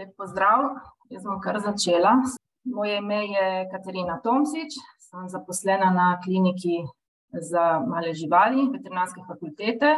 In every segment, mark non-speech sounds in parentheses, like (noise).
Lep pozdrav, jaz bom kar začela. Moje ime je Katarina Tomsič, sem zaposlena na kliniki za male živali veterinarske fakultete,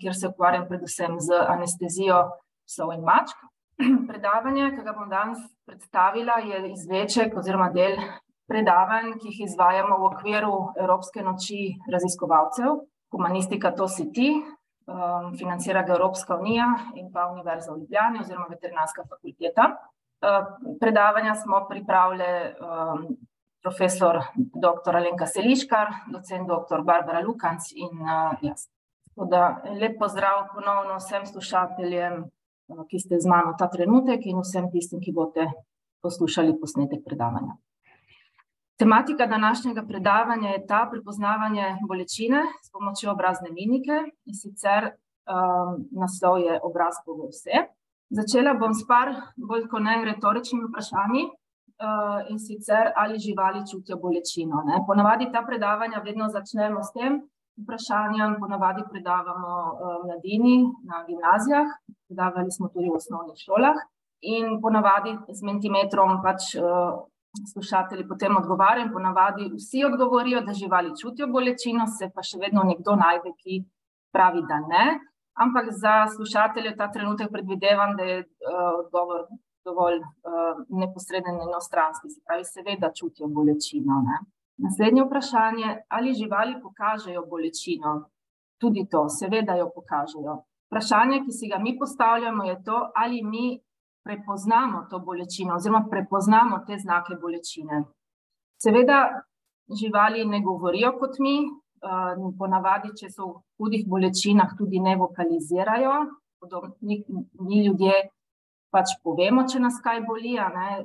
kjer se ukvarjam predvsem z anestezijo psov in mačk. (clears throat) Predavanje, ki ga bom danes predstavila, je izvleček oziroma del predavanj, ki jih izvajamo v okviru Evropske noči raziskovalcev, Humanistika to si ti, financira ga Evropska unija in pa Univerza v Ljubljani oziroma Veterinarska fakulteta. Predavanja smo pripravile profesor doktor Alenka Seliškar, docent doktor Barbara Lukanc in jaz. Tako da lep pozdrav ponovno vsem slušateljem, ki ste z mano ta trenutek, in vsem tistim, ki boste poslušali posnetek predavanja. Tematika današnjega predavanja je ta, prepoznavanje bolečine s pomočjo obrazne mimike, in sicer naslov je Obraz pove vse. Začela bom s par bolj kot ne retoričnimi vprašanji, in sicer, ali živali čutijo bolečino, ne. Ponavadi ta predavanja vedno začnemo s tem vprašanjem, ponavadi predavamo mladini na gimnazijah, predavali smo tudi v osnovnih šolah. In ponavadi z Mentimetrom pač slušatelji potem odgovarjajo ponavadi vsi odgovorijo, da živali čutijo bolečino, se pa še vedno nekdo najde, ki pravi, da ne. Ampak za slušatelje ta trenutek predvidevam, da je odgovor dovolj neposreden in enostranski, se pravi, seveda čutijo bolečino, ne. Naslednje vprašanje, ali živali pokažejo bolečino? Tudi to, seveda jo pokažejo. Vprašanje, ki si ga mi postavljamo, je to, ali mi prepoznamo to bolečino oziroma prepoznamo te znake bolečine. Seveda živali ne govorijo kot mi, ponavadi, če so v hudih bolečinah, tudi ne vokalizirajo, mi ljudje pač povemo, če nas kaj boli,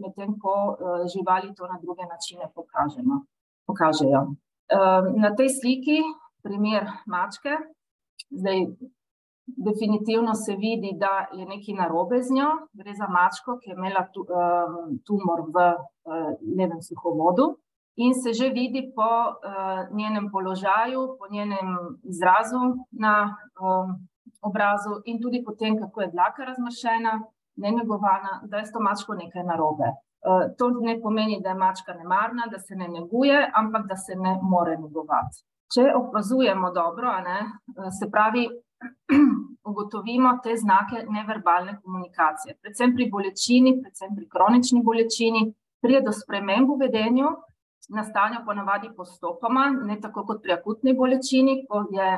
medtem ko živali to na druge načine pokažemo, pokažejo. na tej sliki primer mačke, zdaj definitivno se vidi, da je nekaj narobe z njo, gre za mačko, ki je imela tumor v levem suhovodu, in se že vidi po njenem položaju, po njenem izrazu na obrazu in tudi po tem, kako je dlaka razmršena, nenegovana, da je s to mačko nekaj narobe. to ne pomeni, da je mačka nemarna, da se ne neguje, ampak da se ne more negovati. Če opazujemo dobro, ne, se pravi, ugotovimo te znake neverbalne komunikacije, predvsem pri bolečini, predvsem pri kronični bolečini, pride do sprememb v vedenju, nastanejo ponavadi postopoma, ne tako kot pri akutni bolečini, ko je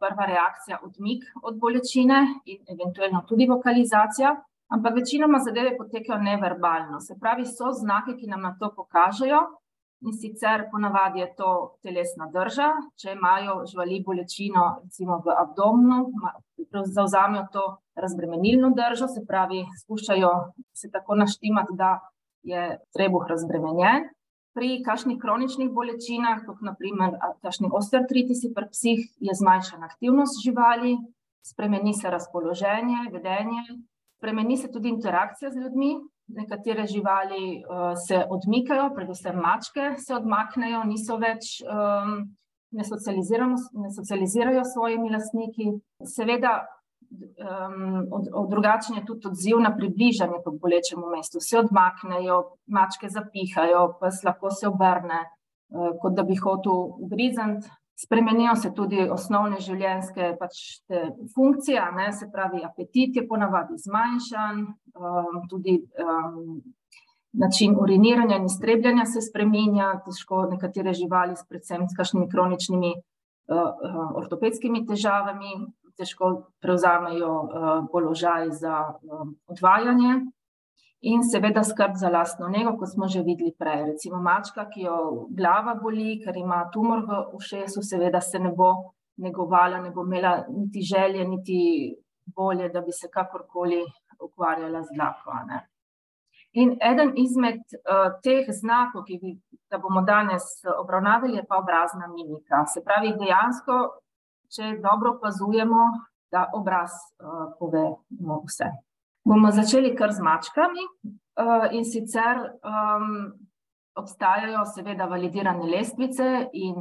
prva reakcija odmik od bolečine in eventuelno tudi vokalizacija, ampak večinoma zadeve potekajo neverbalno, se pravi, so znaki, ki nam na to pokažejo, in sicer ponavadi je to telesna drža, če imajo živali bolečino recimo v abdomnu, zavzamejo to razbremenilno držo, se pravi, skušajo se tako naštimati, da je trebuh razbremenjen. Pri kakšnih kroničnih bolečinah, kot na primer kakšni osteoartritisi pri psih, je zmanjšana aktivnost živali, spremeni se razpoloženje, vedenje, spremeni se tudi interakcija z ljudmi, nekatere živali se odmikajo, predvsem mačke se odmaknejo, niso več ne ne socializirajo s svojimi lastniki, seveda drugačen je tudi odziv na približanje k bolečemu mestu, se odmaknejo, mačke zapihajo, pes lahko se obrne, kot da bi hotel ugrizniti. Spremenijo se tudi osnovne življenjske pač funkcije, ne, se pravi, apetit je ponavadi zmanjšan, tudi način uriniranja in iztrebljanja se spreminja, težko nekatere živali, predvsem s kakšnimi kroničnimi ortopedskimi težavami, težko prevzamejo položaj za odvajanje. In seveda skrb za lastno nego, kot smo že videli prej, recimo mačka, ki jo glava boli, ker ima tumor v ušesu, seveda se ne bo negovala, ne bo imela niti želje niti volje, da bi se kakorkoli ukvarjala z dlako. In eden izmed teh znakov, ki bi, ga bomo danes obravnavali, je pa obrazna mimika, se pravi, dejansko če dobro opazujemo, da obraz pove vse. Bomo začeli kar z mačkami, in sicer obstajajo seveda validirane lestvice in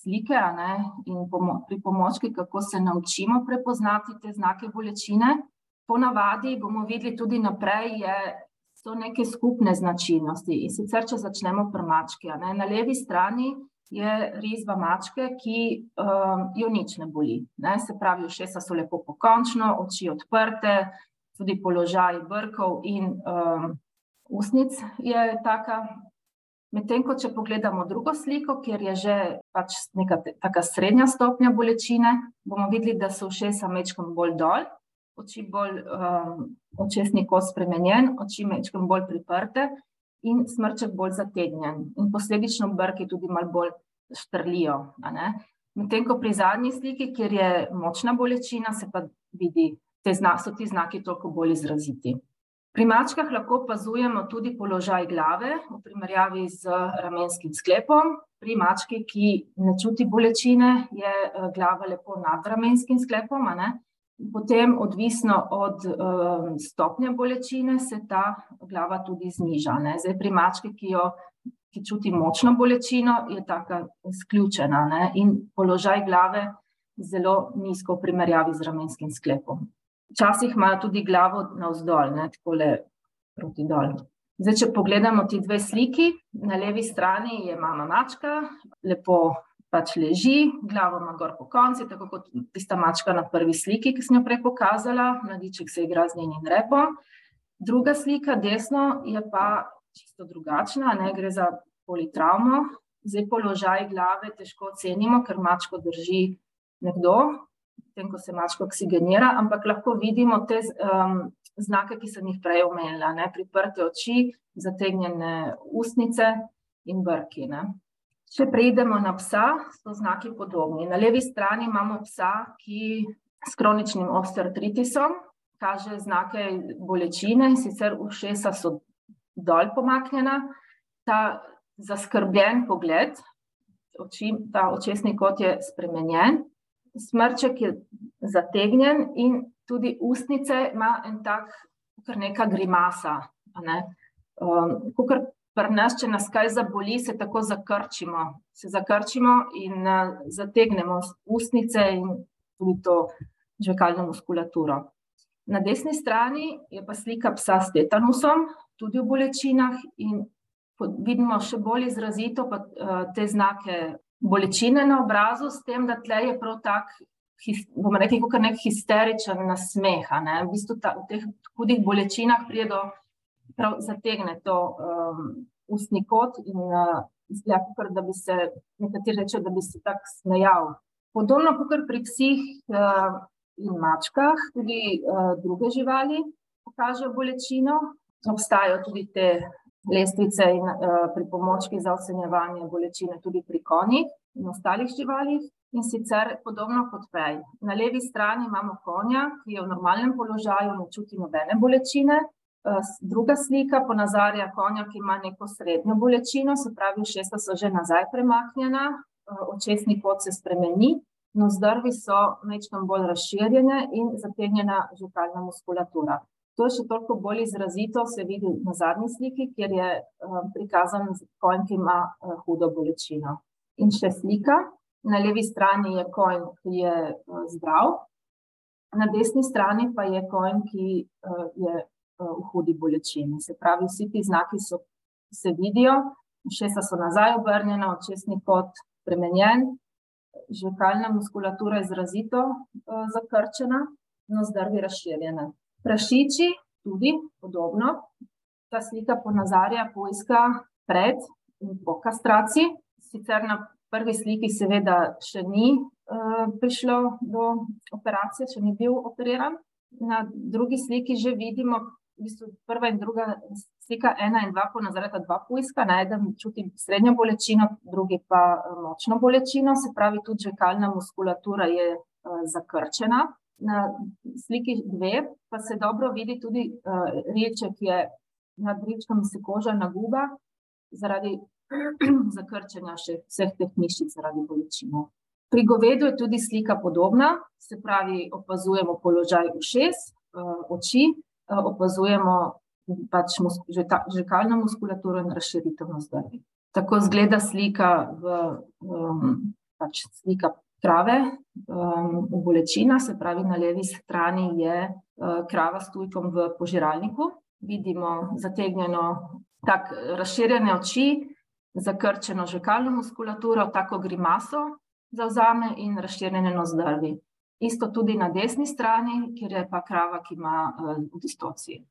slike, a ne, in pripomočki, kako se naučimo prepoznati te znake bolečine. ponavadi bomo videli tudi naprej, je, so neke skupne značilnosti. In sicer, če začnemo pri mački. Na levi strani je risba mačke, ki um, jo nič ne boli. Ne? Se pravi, ušesa so lepo pokončno, oči odprte, tudi položaj brkov in um, usnic je taka. Medtem ko če pogledamo drugo sliko, kjer je že pač neka taka srednja stopnja bolečine, bomo videli, da so ušesa mečkom bolj dol, oči bolj um, očesni kos spremenjen, oči mečkom bolj priprte in smrček bolj zategnjen. In posledično brki tudi malo bolj štrlijo. Medtem ko pri zadnji sliki, kjer je močna bolečina, se pa vidi, da zna, so ti znaki toliko bolj izraziti. Pri mačkah lahko opazujemo tudi položaj glave v primerjavi z ramenskim sklepom. Pri mački, ki ne čuti bolečine, je eh, glava lepo nad ramenskim sklepom. Potem, odvisno od um, stopnje bolečine, se ta glava tudi zniža. Ne? Zdaj, pri mački, ki, jo, ki čuti močno bolečino, je tako izključena ne? in položaj glave zelo nizko v primerjavi z ramenskim sklepom. Včasih imajo tudi glavo navzdol, tako le proti dol. Zdaj, če pogledamo ti dve sliki, na levi strani je mama mačka, lepo pač leži, glavo ima gor po konci, tako kot tista mačka na prvi sliki, ki sem jo prej pokazala, mladiček se igra z njenim repom. Druga slika, desno, je pa čisto drugačna, ne gre za politraumo. Zdaj položaj glave težko ocenimo, ker mačko drži nekdo, tem, ko se mačko oksigenira, ampak lahko vidimo te um, znake, ki sem jih prej omenila, ne? priprte oči, zategnjene usnice in brki. Ne? Če preidemo na psa, so znaki podobni. Na levi strani imamo psa, ki s kroničnim osteoartritisom kaže znake bolečine in sicer ušesa so dol pomaknjena, ta zaskrbljen pogled, oči, ta očesni kot je spremenjen, smrček je zategnjen in tudi ustnice ima en tak, kar neka grimasa. Ne? Um, pri nas, če nas kaj zaboli, se tako zakrčimo. Se zakrčimo in uh, zategnemo ustnice in tudi to žvekalno muskulaturo. Na desni strani je pa slika psa s tetanusom, tudi v bolečinah, in vidimo še bolj izrazito pa, uh, te znake bolečine na obrazu, s tem, da tle je prav tak. Bomo rekli, kot nek histeričen nasmeh. Ne? V bistvu ta, v teh hudih bolečinah pride do prav zategne to um, ustni kot in uh, izgleda, uh, da bi se nekateri reče, da bi se tako smejal. Podobno kot pri psih uh, in mačkah, tudi uh, druge živali pokažejo bolečino. Obstajajo tudi te lestvice in uh, pripomočki za ocenjevanje bolečine, tudi pri konjih in ostalih živalih. In sicer podobno kot prej. Na levi strani imamo konja, ki je v normalnem položaju, ne čuti nobene bolečine, Eh, druga slika ponazarja konja, ki ima neko srednjo bolečino, se pravi, ušesa so že nazaj premaknjena, eh, očesni pot se spremeni, no zdrvi so mečkam bolj razširjene in zategnjena žukalna muskulatura. To je še toliko bolj izrazito, se vidi na zadnji sliki, kjer je eh, prikazan konj, ki ima hudo bolečino. In še slika, na levi strani je konj, ki je zdrav, na desni strani pa je konj, ki je v hudi bolečini. Se pravi, vsi ti znaki so, se vidijo, ušesa so nazaj obrnjena, očesni kot spremenjen, žvekalna muskulatura je izrazito uh, zakrčena, no zdrvi razširjene. Prašiči tudi podobno. Ta slika ponazarja poiska pred in po kastraciji. Sicer na prvi sliki seveda še ni uh, prišlo do operacije, še ni bil operiran. Na drugi sliki že vidimo v bistvu prva in druga slika, ena in dva, ponazarjata dva pujska, na enem čutim srednjo bolečino, drugi pa eh, močno bolečino, se pravi, tudi žekalna muskulatura je uh, zakrčena. Na sliki dve pa se dobro vidi tudi uh, reče, ki je nad rečkom se koža naguba zaradi (clears throat) zakrčenja še vseh teh mišic zaradi bolečine. Pri govedu je tudi slika podobna, se pravi, opazujemo položaj ušes, uh, oči, Eh, opazujemo pač žekalno muskulaturo in razširitev na zdravje. Tako zgleda slika v um, pač slika trave, um, bolečina, se pravi, na levi strani je krava s tujkom v požiralniku. Vidimo zategnjeno, tako razširjene oči, zakrčeno žekalno muskulaturo, tako grimaso zauzame in razširjene nozdrvi. Isto tudi na desni strani, kjer je pa krava, ki ima distocije.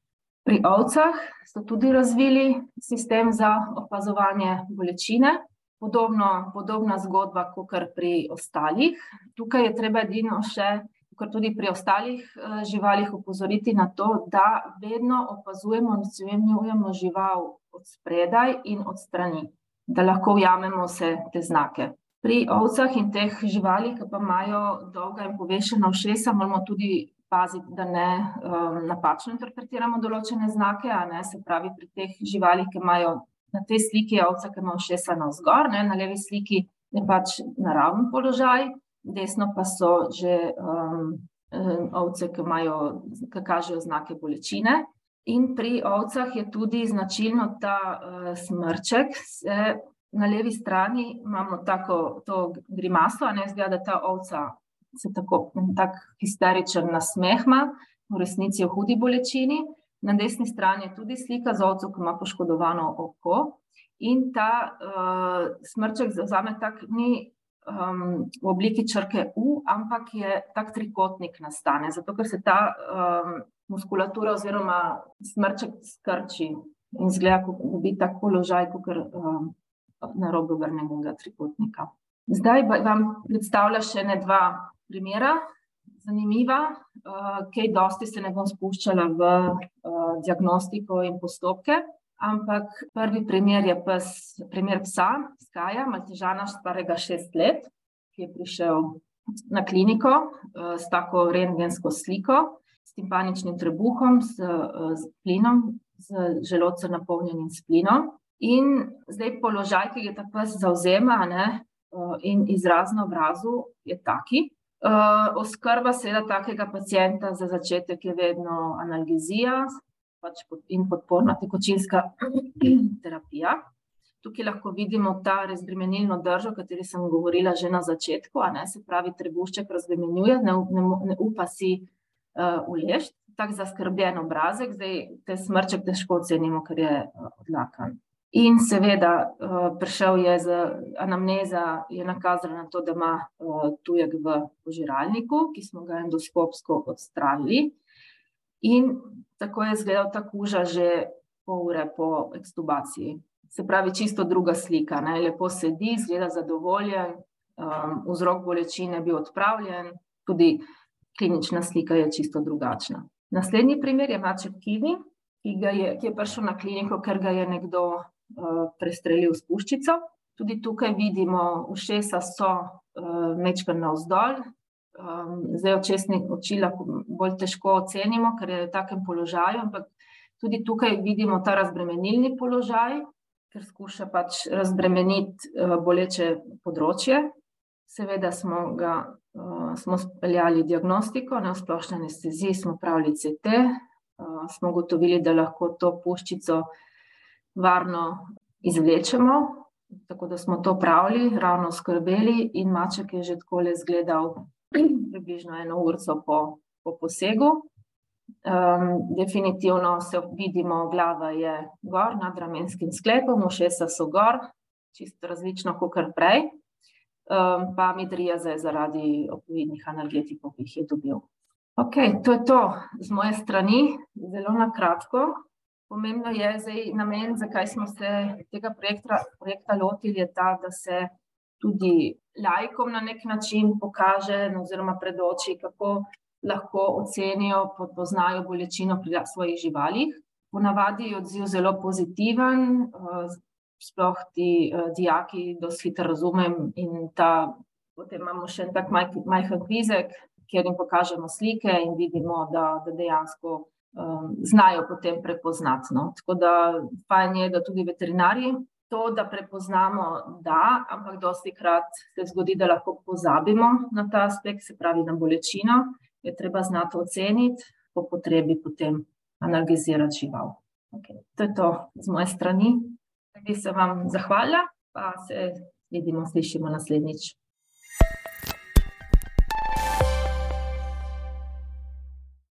Pri ovcah so tudi razvili sistem za opazovanje bolečine, podobno, podobna zgodba kakor pri ostalih. Tukaj je treba edino še, kakor tudi pri ostalih živalih, opozoriti na to, da vedno opazujemo in ocenjujemo žival od spredaj in od strani, da lahko ujamemo vse te znake. Pri ovcah in teh živalih, ke pa imajo dolga in povešena ušesa, moramo tudi paziti, da ne napačno interpretiramo določene znake, ne, se pravi pri teh živalih, ki imajo, na tej sliki je ovca, ki ima ušesa navzgor, ne, na levi sliki je pač naraven položaj, desno pa so že ovce, ki imajo, ke kažejo znake bolečine. In pri ovcah je tudi značilno ta smrček, se na levi strani imamo tako, to grimaso, ne, izgleda, da ta ovca se tako, tak histeričen nasmeh ima, v resnici je v hudi bolečini. Na desni strani je tudi slika z ovco, ki ima poškodovano oko, in ta smrček zavzame tak, ni v obliki črke U, ampak je tak trikotnik nastane, zato ker se ta muskulatura oziroma smrček skrči in izgleda, kot dobi tak položaj kakor na robu obrnjenega trikotnika. Zdaj vam predstavila še ene dva primera, zanimiva, kaj dosti se ne bom spuščala v diagnostiko in postopke, ampak prvi primer je pes, primer psa, Skaja, maltežana, starega šest let, ki je prišel na kliniko s tako rentgensko sliko, s timpaničnim trebuhom, s s plinom, z želodcem, napolnjenim s plinom. In zdaj položaj, ki ga ta pes zavzema, a ne, in izraz na obrazu je tak. oskrba seveda takega pacienta za začetek je vedno analgezija pač in podporna tekočinska (clears throat) terapija. Tukaj lahko vidimo ta razbremenilno držo, o kateri sem govorila že na začetku, a ne, se pravi, trebušček razbremenjuje, ne, ne upa si uleči, tak zaskrbljen obrazek, zdaj ta smrček težko ocenimo, ker je odlakan. In seveda prišel je z, anamneza je nakazala na to, da ima tujek v požiralniku, ki smo ga endoskopsko odstranili. In tako je izgledal ta kuža že pol ure po ekstubaciji. Se pravi, čisto druga slika, ne, lepo sedi, izgleda zadovoljen, vzrok bolečine je bil odpravljen, tudi klinična slika je čisto drugačna. Naslednji primer je maček Kivi, ki je, ki je prišel na kliniko, ker ga je nekdo prestrelil s puščico. Tudi tukaj vidimo, ušesa so majčkeno navzdol, zdaj očesne oči lahko bolj težko ocenimo, ker je v takem položaju, ampak tudi tukaj vidimo ta razbremenilni položaj, ker skuša pač razbremeniti boleče področje. Seveda smo ga, smo speljali diagnostiko, v splošni anesteziji smo opravili CT, smo ugotovili, da lahko to puščico varno izvlečemo, tako da smo to opravili, rano oskrbeli in maček je že takole izgledal (clears throat) približno eno urico po, po posegu. definitivno se vidimo, glava je gor, nad ramenskim sklepom, ušesa so gor, čisto različno kakor prej. pa midriaza je zaradi opioidnih analgetikov, ki jih je dobil. Okej, to je to z moje strani, zelo na kratko. Pomembno je zdaj namen, zakaj smo se tega projekta, projekta lotili, je ta, da se tudi laikom na neki način pokaže oziroma predoči, kako lahko ocenijo, poznajo bolečino pri svojih živalih. Ponavadi je odziv zelo pozitiven, sploh ti dijaki dosti hitro razumejo in ta, potem imamo še en tak majhen kvizek, kjer jim pokažemo slike in vidimo, da, da dejansko znajo potem prepoznati, no, tako da fajn je, da tudi veterinarji to, da prepoznamo, da, ampak dostikrat se zgodi, da lahko pozabimo na ta aspekt, se pravi na bolečino, je treba znati oceniti, po potrebi potem analgezirati žival. Okej, to je to z moje strani. Bi se vam zahvalila pa se vidimo, slišimo naslednjič.